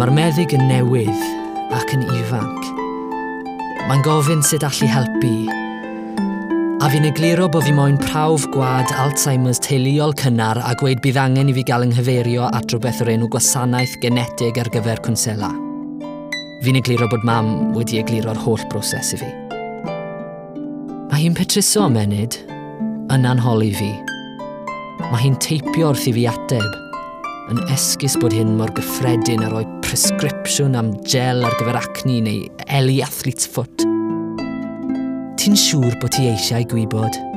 Mae'r meddyg yn newydd ac yn ifanc. Mae'n gofyn sut allu helpu. A fi'n egluro bod fi moyn prawf gwad Alzheimer's teuluol cynnar a gweud bydd angen i fi gael ynghyferio at rhywbeth o'r enw gwasanaeth genetig ar gyfer cwnsela. Fi'n egluro bod mam wedi egluro'r holl broses i fi. Mae hi'n petruso am yn anholi fi. Mae hi'n teipio wrth i fi ateb yn esgus bod hyn mor gyffredin a roi presgripsiwn am gel ar gyfer acni neu eli athlet foot. Ti'n siŵr bod ti eisiau gwybod?